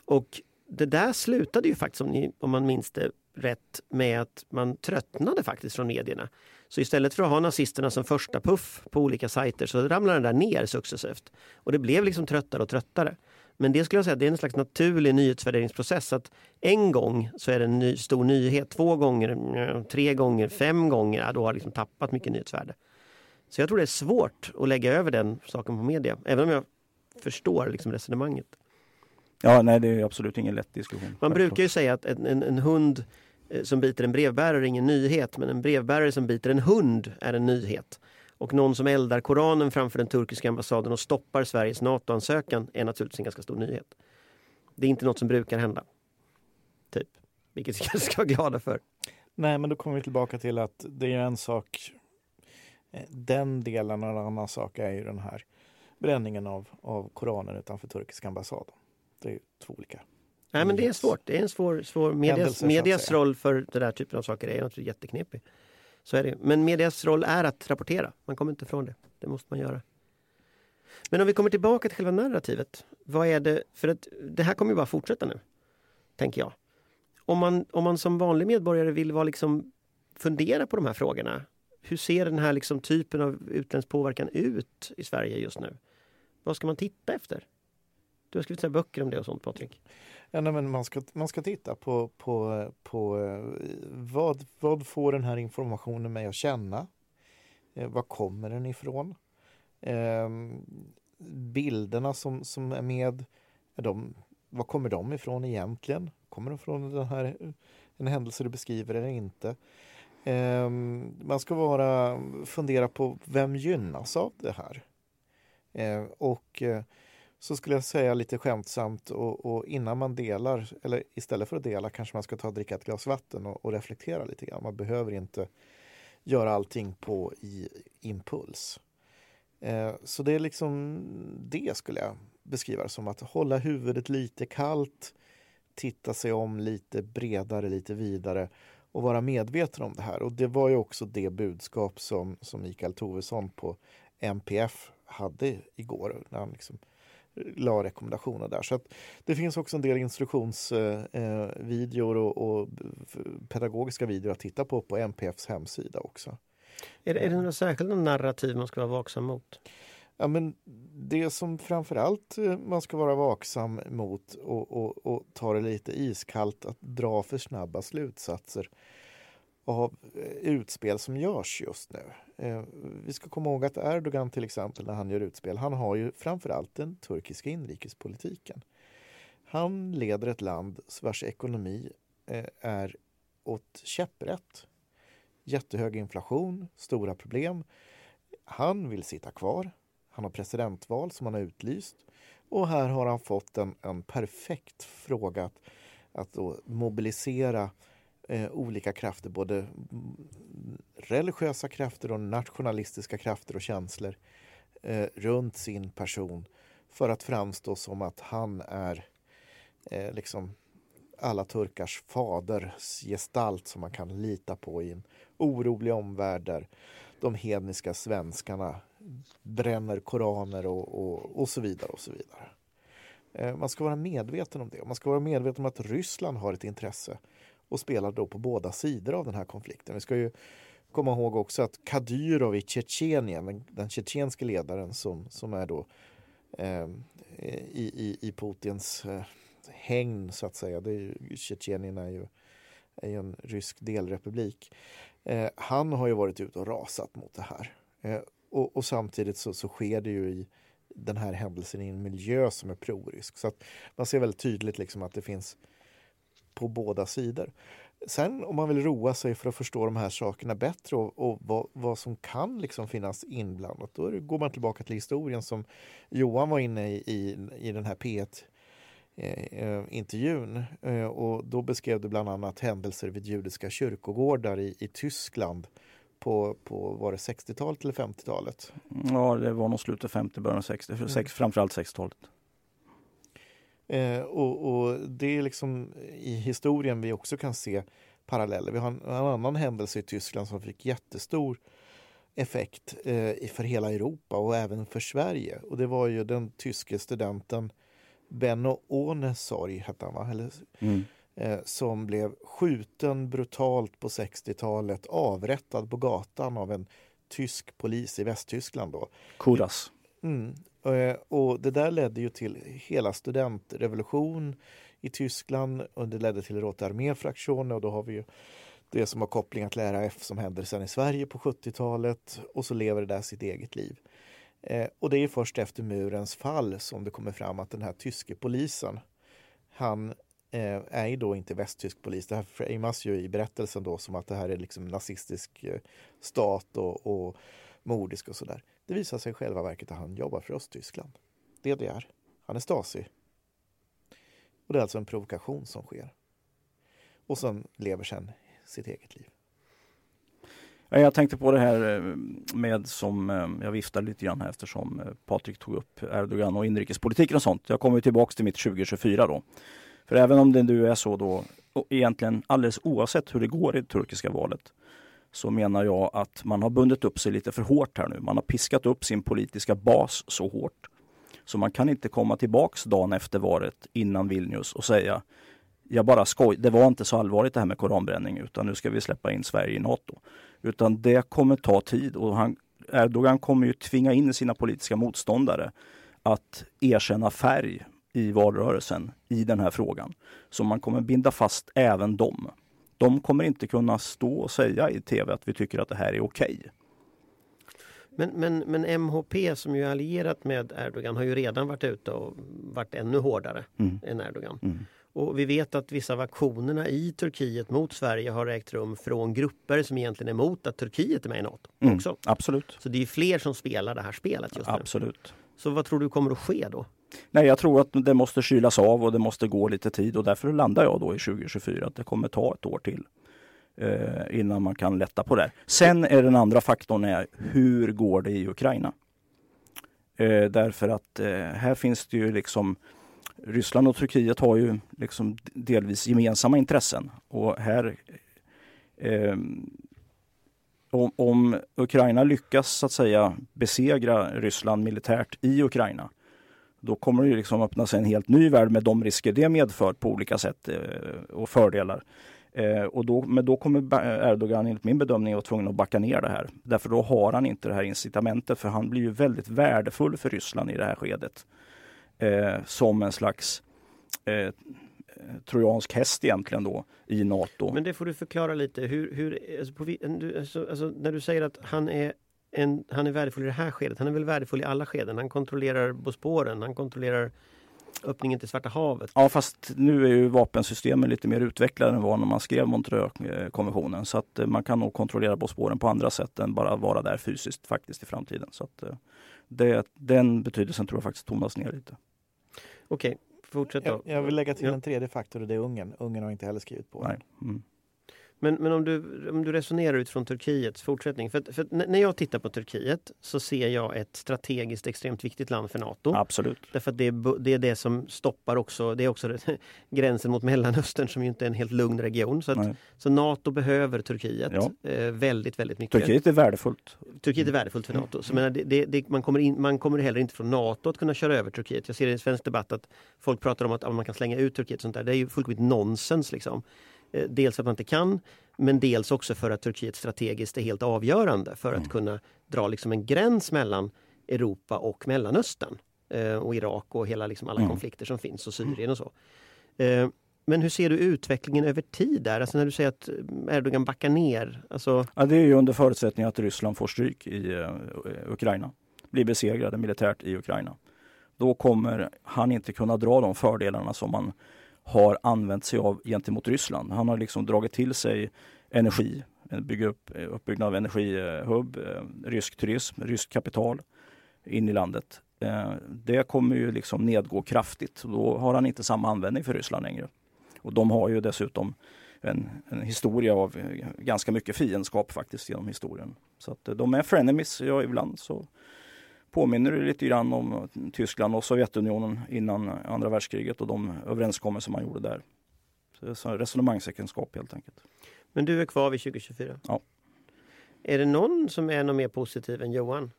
Och det där slutade ju faktiskt, om, ni, om man minns det rätt, med att man tröttnade faktiskt från medierna. Så istället för att ha nazisterna som första puff på olika sajter så ramlade den där ner successivt. Och det blev liksom tröttare och tröttare. Men det skulle jag säga det är en slags naturlig nyhetsvärderingsprocess. Att en gång så är det en ny, stor nyhet, två gånger, tre gånger, fem gånger, ja, då har liksom tappat mycket nyhetsvärde. Så jag tror det är svårt att lägga över den saken på media, även om jag förstår liksom resonemanget. Ja, nej det är absolut ingen lätt diskussion. Man brukar ju säga att en, en, en hund Eh, som biter en brevbärare är ingen nyhet men en brevbärare som biter en hund är en nyhet. Och någon som eldar Koranen framför den turkiska ambassaden och stoppar Sveriges NATO-ansökan är naturligtvis en ganska stor nyhet. Det är inte något som brukar hända. Typ. Vilket vi kanske ska vara glada för. Nej, men då kommer vi tillbaka till att det är en sak. Eh, den delen och en annan sak är ju den här bränningen av, av Koranen utanför turkiska ambassaden. Det är ju två olika. Nej men det är svårt. Det är en svår, svår medias, Händelser, medias roll för den där typen av saker är naturligtvis jätteknepig. Så är det. Men medias roll är att rapportera. Man kommer inte ifrån det. Det måste man göra. Men om vi kommer tillbaka till själva narrativet. Vad är det? För att det här kommer ju bara fortsätta nu. Tänker jag. Om man, om man som vanlig medborgare vill vara liksom, fundera på de här frågorna. Hur ser den här liksom typen av utländsk påverkan ut i Sverige just nu? Vad ska man titta efter? Du har skrivit så här böcker om det och sånt Patrik. Ja, nej, men man, ska, man ska titta på, på, på eh, vad, vad får den här informationen mig att känna? Eh, var kommer den ifrån? Eh, bilderna som, som är med, är de, var kommer de ifrån egentligen? Kommer de från den här, en händelse du beskriver eller inte? Eh, man ska vara, fundera på vem gynnas av det här? Eh, och eh, så skulle jag säga lite skämtsamt och, och innan man delar, eller istället för att dela kanske man ska ta och dricka ett glas vatten och, och reflektera lite grann. Man behöver inte göra allting på i impuls. Eh, så det är liksom det skulle jag beskriva det som att hålla huvudet lite kallt, titta sig om lite bredare, lite vidare och vara medveten om det här. Och det var ju också det budskap som, som Mikael Tovesson på MPF hade igår när han liksom la rekommendationer där. Så det finns också en del instruktionsvideor och, och pedagogiska videor att titta på på MPFs hemsida också. Är det, är det några särskilda narrativ man ska vara vaksam mot? Ja, men det som framförallt eh, man ska vara vaksam mot och, och, och ta det lite iskallt att dra för snabba slutsatser av eh, utspel som görs just nu. Eh, vi ska komma ihåg att Erdogan till exempel när han gör utspel, han har ju framförallt den turkiska inrikespolitiken. Han leder ett land vars ekonomi eh, är åt käpprätt. Jättehög inflation, stora problem. Han vill sitta kvar. Han har presidentval som han har utlyst. Och här har han fått en, en perfekt fråga att, att då mobilisera eh, olika krafter, både religiösa krafter och nationalistiska krafter och känslor eh, runt sin person för att framstå som att han är eh, liksom alla turkars faders gestalt som man kan lita på i en orolig omvärld där de hedniska svenskarna bränner koraner och, och, och så vidare. och så vidare. Eh, Man ska vara medveten om det. Man ska vara medveten om att Ryssland har ett intresse och spelar då på båda sidor av den här konflikten. Vi ska ju komma ihåg också att Kadyrov i Tjetjenien, den, den tjetjenske ledaren som, som är då eh, i, i, i Putins eh, hägn så att säga. Det är ju, Tjetjenien är ju, är ju en rysk delrepublik. Eh, han har ju varit ute och rasat mot det här. Eh, och, och samtidigt så, så sker det ju i den här händelsen i en miljö som är prorysk. Så att man ser väldigt tydligt liksom att det finns på båda sidor. Sen om man vill roa sig för att förstå de här sakerna bättre och, och vad, vad som kan liksom finnas inblandat, då det, går man tillbaka till historien som Johan var inne i, i, i den här P1 eh, intervjun eh, och då beskrev du bland annat händelser vid judiska kyrkogårdar i, i Tyskland på, på var det 60-talet eller 50-talet? Ja, det var nog slutet 50, början av 60, för sex, framförallt 60-talet. Eh, och, och det är liksom i historien vi också kan se paralleller. Vi har en, en annan händelse i Tyskland som fick jättestor effekt eh, för hela Europa och även för Sverige. Och det var ju den tyske studenten Benno Ohnesorg, hette han va? Eller, Mm. eh, som blev skjuten brutalt på 60-talet, avrättad på gatan av en tysk polis i Västtyskland. Då. Kuras. Mm. Eh, och det där ledde ju till hela studentrevolution i Tyskland och det ledde till Rote Armee-fraktionen och då har vi ju det som har kopplingar till RAF som händer sen i Sverige på 70-talet och så lever det där sitt eget liv. Eh, och det är först efter murens fall som det kommer fram att den här tyske polisen han eh, är ju då inte västtysk polis. Det här framas ju i berättelsen då som att det här är liksom nazistisk eh, stat och, och mordisk och sådär. Det visar sig i själva verket att han jobbar för Östtyskland. DDR. Han är Stasi. Och det är alltså en provokation som sker. Och sen lever sen sitt eget liv. Jag tänkte på det här eh, med som eh, jag viftade lite grann här eftersom eh, Patrik tog upp Erdogan och inrikespolitiken och sånt. Jag kommer tillbaks till mitt 2024 då. För även om det nu är så då, egentligen alldeles oavsett hur det går i det turkiska valet, så menar jag att man har bundit upp sig lite för hårt här nu. Man har piskat upp sin politiska bas så hårt. Så man kan inte komma tillbaks dagen efter valet innan Vilnius och säga jag bara skoj, det var inte så allvarligt det här med koranbränning utan nu ska vi släppa in Sverige i NATO. Utan det kommer ta tid och han, Erdogan kommer ju tvinga in sina politiska motståndare att erkänna färg i valrörelsen i den här frågan. Så man kommer binda fast även dem. De kommer inte kunna stå och säga i tv att vi tycker att det här är okej. Okay. Men, men, men MHP som ju är allierat med Erdogan har ju redan varit ute och varit ännu hårdare mm. än Erdogan. Mm. Och vi vet att vissa av aktionerna i Turkiet mot Sverige har ägt rum från grupper som egentligen är emot att Turkiet är med i Nato. Mm, också. Absolut. Så det är fler som spelar det här spelet just nu. Absolut. Så vad tror du kommer att ske då? Nej, jag tror att det måste kylas av och det måste gå lite tid och därför landar jag då i 2024 att det kommer ta ett år till eh, innan man kan lätta på det. Sen är den andra faktorn är hur går det i Ukraina? Eh, därför att eh, här finns det ju liksom Ryssland och Turkiet har ju liksom delvis gemensamma intressen och här eh, om, om, Ukraina lyckas så att säga besegra Ryssland militärt i Ukraina då kommer det liksom öppna sig en helt ny värld med de risker det medför på olika sätt eh, och fördelar. Eh, och då, men då kommer eh, Erdogan enligt min bedömning vara tvungen att backa ner det här. Därför då har han inte det här incitamentet för han blir ju väldigt värdefull för Ryssland i det här skedet eh, som en slags eh, trojansk häst egentligen då i Nato. Men det får du förklara lite. Hur, hur, alltså, på, alltså, alltså, när du säger att han är, en, han är värdefull i det här skedet, han är väl värdefull i alla skeden. Han kontrollerar Bosporen, han kontrollerar öppningen till Svarta havet. Ja fast nu är ju vapensystemen lite mer utvecklade än vad när man skrev Montreux-konventionen. Så att eh, man kan nog kontrollera Bosporen på andra sätt än bara vara där fysiskt faktiskt i framtiden. Så att eh, det, den betydelsen tror jag faktiskt tonas ner lite. Okej, fortsätt då. Jag, jag vill lägga till ja. en tredje faktor och det är Ungern. Ungern har inte heller skrivit på. Nej. Mm. Men, men om, du, om du resonerar utifrån Turkiets fortsättning. För, för, när jag tittar på Turkiet så ser jag ett strategiskt extremt viktigt land för Nato. Absolut. Därför att det är, det är det som stoppar också, det är också gränsen mot Mellanöstern som ju inte är en helt lugn region. Så, att, så Nato behöver Turkiet ja. eh, väldigt, väldigt mycket. Turkiet är värdefullt. Turkiet är värdefullt för Nato. Så, menar, det, det, man, kommer in, man kommer heller inte från Nato att kunna köra över Turkiet. Jag ser i en svensk debatt att folk pratar om att, att man kan slänga ut Turkiet. Sånt där. Det är ju fullkomligt nonsens. Liksom. Eh, dels att man inte kan, men dels också för att Turkiet strategiskt är helt avgörande för att mm. kunna dra liksom en gräns mellan Europa och Mellanöstern. Eh, och Irak och hela liksom alla mm. konflikter som finns och Syrien och så. Eh, men hur ser du utvecklingen över tid där? Alltså när du säger att Erdogan backar ner? Alltså... Ja, det är ju under förutsättning att Ryssland får stryk i Ukraina. Blir besegrade militärt i Ukraina. Då kommer han inte kunna dra de fördelarna som man har använt sig av gentemot Ryssland. Han har liksom dragit till sig energi, bygger upp, eh, uppbyggnad av energihubb, eh, rysk turism, ryskt kapital in i landet. Eh, det kommer ju liksom nedgå kraftigt. Då har han inte samma användning för Ryssland längre. Och de har ju dessutom en, en historia av ganska mycket fiendskap faktiskt genom historien. Så att de är frenemies, ja ibland så påminner det lite grann om Tyskland och Sovjetunionen innan andra världskriget och de överenskommelser man gjorde där. Så det är resonemangsäktenskap helt enkelt. Men du är kvar vid 2024? Ja. Är det någon som är något mer positiv än Johan?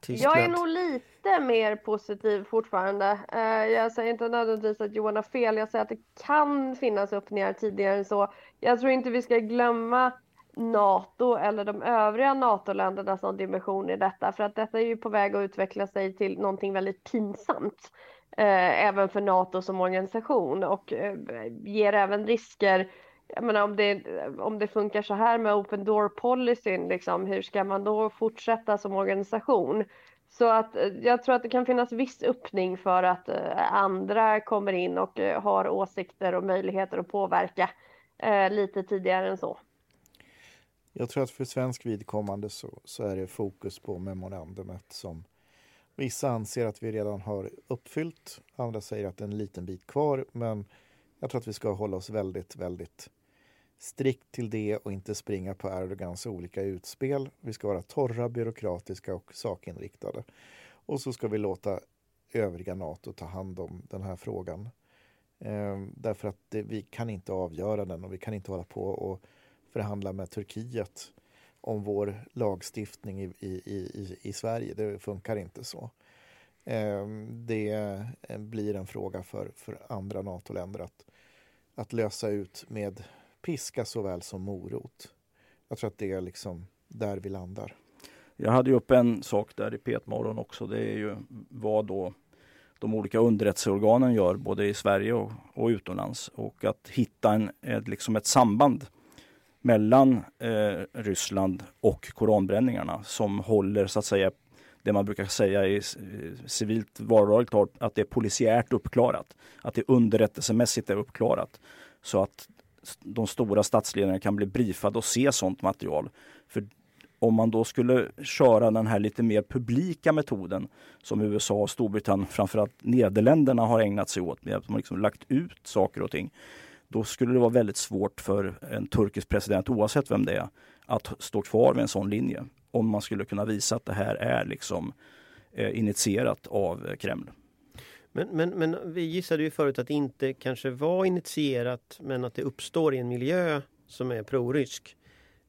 Tyskland. Jag är nog lite mer positiv fortfarande. Eh, jag säger inte nödvändigtvis att Johan har fel. Jag säger att det kan finnas öppningar tidigare än så. Jag tror inte vi ska glömma NATO eller de övriga NATO-länderna som dimension i detta. För att detta är ju på väg att utveckla sig till någonting väldigt pinsamt. Eh, även för NATO som organisation och eh, ger även risker. Jag menar, om, det, om det funkar så här med open door policyn, liksom, hur ska man då fortsätta som organisation? Så att eh, jag tror att det kan finnas viss öppning för att eh, andra kommer in och eh, har åsikter och möjligheter att påverka eh, lite tidigare än så. Jag tror att för svensk vidkommande så, så är det fokus på memorandumet som vissa anser att vi redan har uppfyllt. Andra säger att det är en liten bit kvar. Men jag tror att vi ska hålla oss väldigt, väldigt strikt till det och inte springa på Erdogans olika utspel. Vi ska vara torra, byråkratiska och sakinriktade. Och så ska vi låta övriga Nato ta hand om den här frågan. Ehm, därför att det, vi kan inte avgöra den och vi kan inte hålla på och förhandla med Turkiet om vår lagstiftning i, i, i, i Sverige. Det funkar inte så. Ehm, det eh, blir en fråga för, för andra NATO-länder att, att lösa ut med piska såväl som morot. Jag tror att det är liksom där vi landar. Jag hade ju upp en sak där i Petmorgon också. Det är ju vad då de olika underrättelseorganen gör både i Sverige och, och utomlands. Och att hitta en, ett, liksom ett samband mellan eh, Ryssland och koranbränningarna som håller så att säga det man brukar säga i eh, civilt vardagligt att det är polisiärt uppklarat. Att det underrättelsemässigt är uppklarat. Så att de stora statsledarna kan bli briefade och se sånt material. För om man då skulle köra den här lite mer publika metoden som USA och Storbritannien, framförallt Nederländerna har ägnat sig åt med att man liksom lagt ut saker och ting. Då skulle det vara väldigt svårt för en turkisk president, oavsett vem det är, att stå kvar med en sån linje. Om man skulle kunna visa att det här är liksom eh, initierat av eh, Kreml. Men, men, men vi gissade ju förut att det inte kanske var initierat men att det uppstår i en miljö som är prorysk.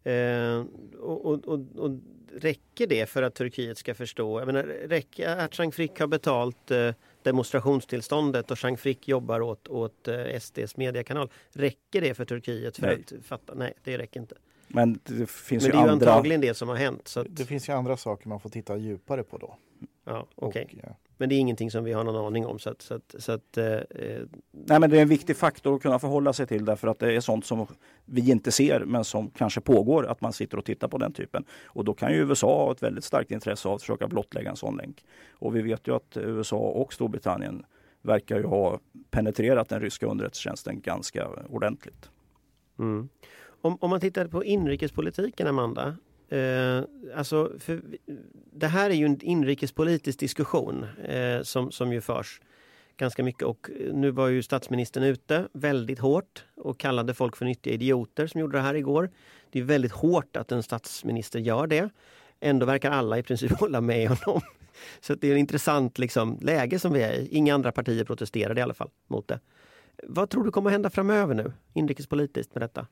Eh, och, och, och, och, räcker det för att Turkiet ska förstå? Jag menar, räcker att Frick har betalt eh, demonstrationstillståndet och Jean Frick jobbar åt, åt eh, SDs mediekanal. Räcker det för Turkiet för Nej. att fatta? Nej, det räcker inte. Men det finns Men det är ju andra... antagligen det som har hänt. Så att... Det finns ju andra saker man får titta djupare på då. Ja, okej. Okay. Ja. Men det är ingenting som vi har någon aning om. Så att, så att, så att eh, Nej, men det är en viktig faktor att kunna förhålla sig till därför att det är sånt som vi inte ser men som kanske pågår att man sitter och tittar på den typen. Och då kan ju USA ha ett väldigt starkt intresse av att försöka blottlägga en sån länk. Och vi vet ju att USA och Storbritannien verkar ju ha penetrerat den ryska underrättelsetjänsten ganska ordentligt. Mm. Om, om man tittar på inrikespolitiken, Amanda, Eh, alltså, det här är ju en inrikespolitisk diskussion eh, som, som ju förs ganska mycket och eh, nu var ju statsministern ute väldigt hårt och kallade folk för nyttiga idioter som gjorde det här igår. Det är väldigt hårt att en statsminister gör det. Ändå verkar alla i princip hålla med honom. Så det är ett intressant liksom, läge som vi är i. Inga andra partier protesterade i alla fall mot det. Vad tror du kommer hända framöver nu inrikespolitiskt med detta?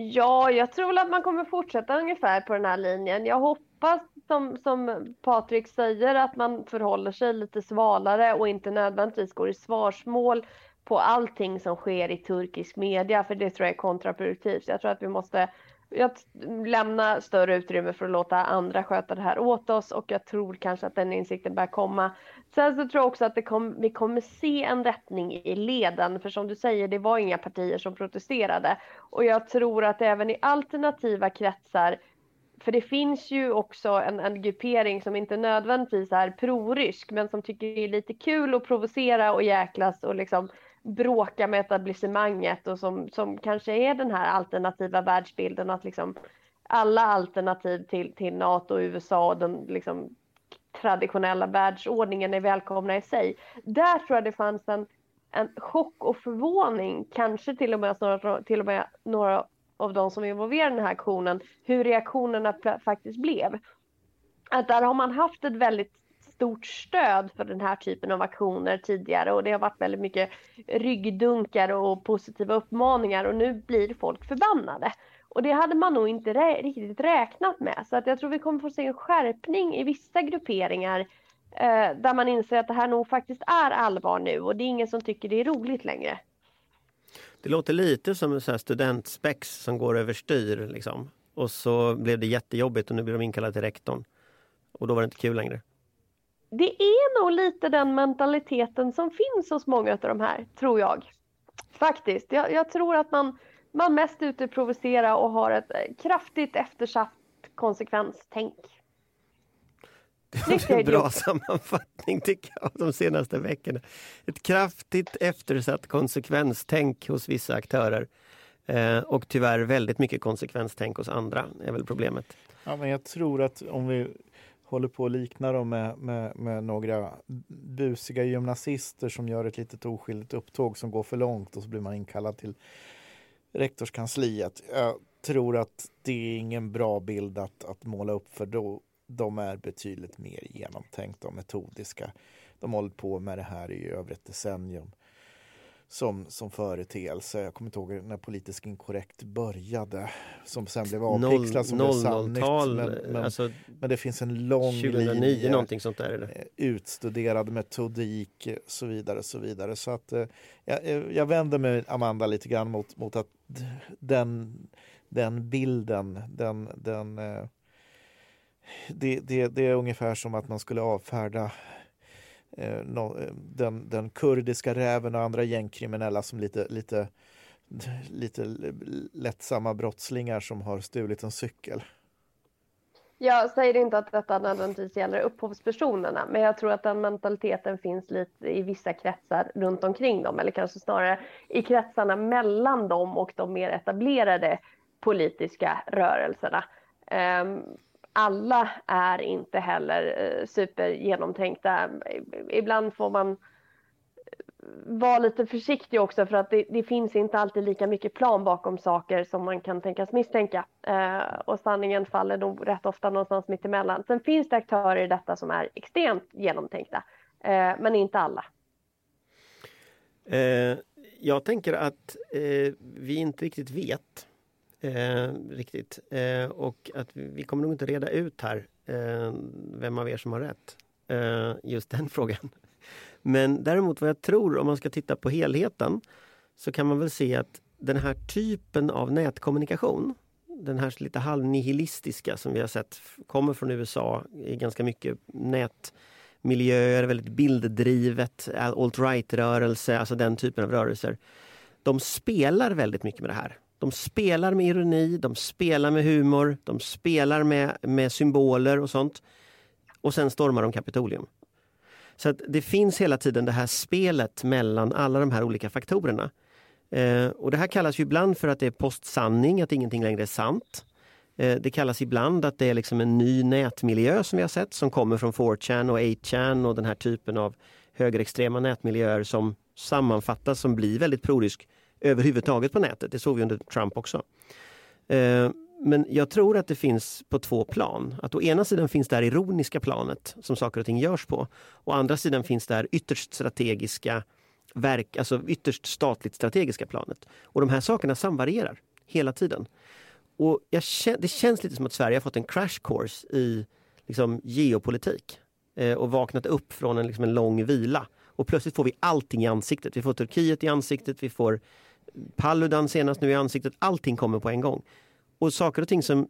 Ja, jag tror väl att man kommer fortsätta ungefär på den här linjen. Jag hoppas som, som Patrik säger att man förhåller sig lite svalare och inte nödvändigtvis går i svarsmål på allting som sker i turkisk media, för det tror jag är kontraproduktivt. Jag tror att vi måste att lämna större utrymme för att låta andra sköta det här åt oss och jag tror kanske att den insikten börjar komma. Sen så tror jag också att det kom, vi kommer se en rättning i leden, för som du säger, det var inga partier som protesterade. Och jag tror att även i alternativa kretsar, för det finns ju också en, en gruppering som inte nödvändigtvis är prorysk, men som tycker det är lite kul att provocera och jäklas och liksom bråka med etablissemanget och som, som kanske är den här alternativa världsbilden att liksom alla alternativ till, till NATO och USA och den liksom traditionella världsordningen är välkomna i sig. Där tror jag det fanns en, en chock och förvåning, kanske till och med till och med några av de som är involverade i den här aktionen, hur reaktionerna faktiskt blev. Att där har man haft ett väldigt stort stöd för den här typen av aktioner tidigare och det har varit väldigt mycket ryggdunkar och positiva uppmaningar och nu blir folk förbannade. Och det hade man nog inte rä riktigt räknat med så att jag tror vi kommer få se en skärpning i vissa grupperingar eh, där man inser att det här nog faktiskt är allvar nu och det är ingen som tycker det är roligt längre. Det låter lite som en studentspex som går överstyr liksom. Och så blev det jättejobbigt och nu blir de inkallade till rektorn. Och då var det inte kul längre det är nog lite den mentaliteten som finns hos många av de här, tror jag. Faktiskt. Jag, jag tror att man, man mest är ute och provocera och har ett eh, kraftigt eftersatt konsekvenstänk. Snyggt, en jag bra sammanfattning tycker jag av de senaste veckorna. Ett kraftigt eftersatt konsekvenstänk hos vissa aktörer. Eh, och tyvärr väldigt mycket konsekvenstänk hos andra är väl problemet. Ja, men jag tror att om vi håller på att likna dem med, med, med några busiga gymnasister som gör ett litet oskyldigt upptåg som går för långt och så blir man inkallad till rektorskansliet. Jag tror att det är ingen bra bild att, att måla upp för då, de är betydligt mer genomtänkta och metodiska. De har hållit på med det här i över ett decennium som, som företeelse. Jag kommer inte ihåg när politisk inkorrekt började som sen blev avpixlad som blev samnytt. 00-tal, Men, men, alltså men det finns en lång 2009 linje någonting sånt där är det. eh, utstuderad metodik så vidare. Så vidare. Så att, eh, jag, eh, jag vänder mig Amanda lite grann mot, mot att den, den bilden, den, den, det, det, det är ungefär som att man skulle avfärda Eh, eh, den, den kurdiska räven och andra gängkriminella som lite, lite, lite lättsamma brottslingar som har stulit en cykel. Jag säger inte att detta nödvändigtvis gäller upphovspersonerna, men jag tror att den mentaliteten finns lite i vissa kretsar runt omkring dem, eller kanske snarare i kretsarna mellan dem och de mer etablerade politiska rörelserna. Ehm, alla är inte heller eh, supergenomtänkta. Ibland får man eh, vara lite försiktig också för att det, det finns inte alltid lika mycket plan bakom saker som man kan tänkas misstänka. Eh, och sanningen faller nog rätt ofta någonstans mitt emellan. Sen finns det aktörer i detta som är extremt genomtänkta, eh, men inte alla. Eh, jag tänker att eh, vi inte riktigt vet. Eh, riktigt. Eh, och att vi, vi kommer nog inte reda ut här eh, vem av er som har rätt. Eh, just den frågan. Men däremot vad jag tror om man ska titta på helheten så kan man väl se att den här typen av nätkommunikation den här lite halvnihilistiska som vi har sett kommer från USA i ganska mycket nätmiljöer, väldigt bilddrivet, alt-right-rörelse, alltså den typen av rörelser. De spelar väldigt mycket med det här. De spelar med ironi, de spelar med humor, de spelar med, med symboler och sånt. Och sen stormar de Kapitolium. Så att det finns hela tiden det här spelet mellan alla de här olika faktorerna. Eh, och det här kallas ju ibland för att det är postsanning, att ingenting längre är sant. Eh, det kallas ibland att det är liksom en ny nätmiljö som vi har sett som kommer från 4chan och 8chan och den här typen av högerextrema nätmiljöer som sammanfattas som blir väldigt prorysk överhuvudtaget på nätet. Det såg vi under Trump också. Eh, men jag tror att det finns på två plan. Att å ena sidan finns det här ironiska planet som saker och ting görs på. Å andra sidan finns det här ytterst strategiska verk, alltså ytterst statligt strategiska planet. Och de här sakerna samvarierar hela tiden. Och jag, det känns lite som att Sverige har fått en crash course i liksom, geopolitik eh, och vaknat upp från en, liksom, en lång vila. Och plötsligt får vi allting i ansiktet. Vi får Turkiet i ansiktet, vi får Paludan senast nu i ansiktet. Allting kommer på en gång. Och saker och ting som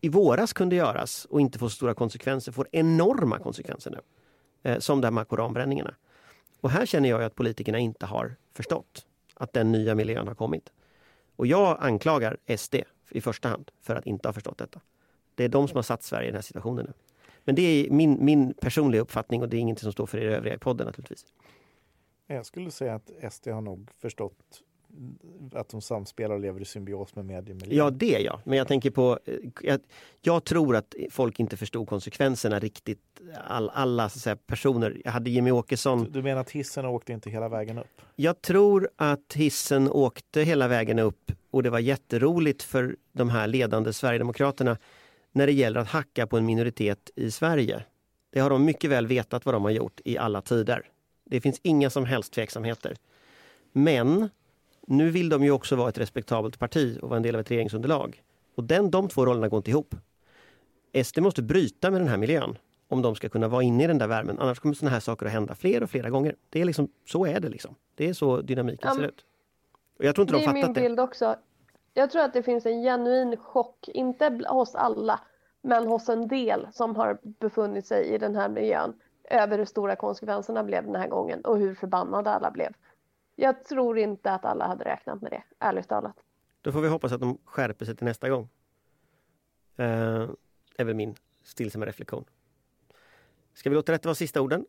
i våras kunde göras och inte få så stora konsekvenser får enorma konsekvenser nu. Eh, som de här koranbränningarna. Och här känner jag att politikerna inte har förstått att den nya miljön har kommit. Och jag anklagar SD i första hand för att inte ha förstått detta. Det är de som har satt Sverige i den här situationen nu. Men det är min, min personliga uppfattning och det är ingenting som står för er övriga i podden naturligtvis. Jag skulle säga att SD har nog förstått att de samspelar och lever i symbios med mediemiljön. Ja, det ja. Men jag tänker på... Jag, jag tror att folk inte förstod konsekvenserna riktigt. All, alla så säga, personer. Jag hade Jimmy Åkesson. Du, du menar att hissen åkte inte hela vägen upp? Jag tror att hissen åkte hela vägen upp och det var jätteroligt för de här ledande Sverigedemokraterna när det gäller att hacka på en minoritet i Sverige. Det har de mycket väl vetat vad de har gjort i alla tider. Det finns inga som helst tveksamheter. Men nu vill de ju också vara ett respektabelt parti och vara en del av ett regeringsunderlag. Och den, de två rollerna går inte ihop. SD måste bryta med den här miljön om de ska kunna vara inne i den där värmen. Annars kommer sådana här saker att hända fler och flera gånger. Det är liksom, så är det liksom. Det är så dynamiken Ja, ser ut. Och jag tror inte det de är fattat min det. bild också. Jag tror att det finns en genuin chock, inte hos alla, men hos en del som har befunnit sig i den här miljön över hur stora konsekvenserna blev den här gången och hur förbannade alla blev. Jag tror inte att alla hade räknat med det, ärligt talat. Då får vi hoppas att de skärper sig till nästa gång. Eh, är väl min stillsamma reflektion. Ska vi låta detta vara sista orden?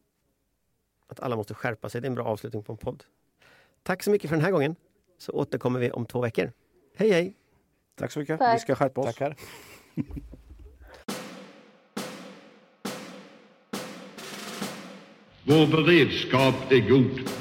Att alla måste skärpa sig, det är en bra avslutning på en podd. Tack så mycket för den här gången. Så återkommer vi om två veckor. Hej hej! Tack så mycket. Tack. Vi ska skärpa oss. Tackar. Vår beredskap är god.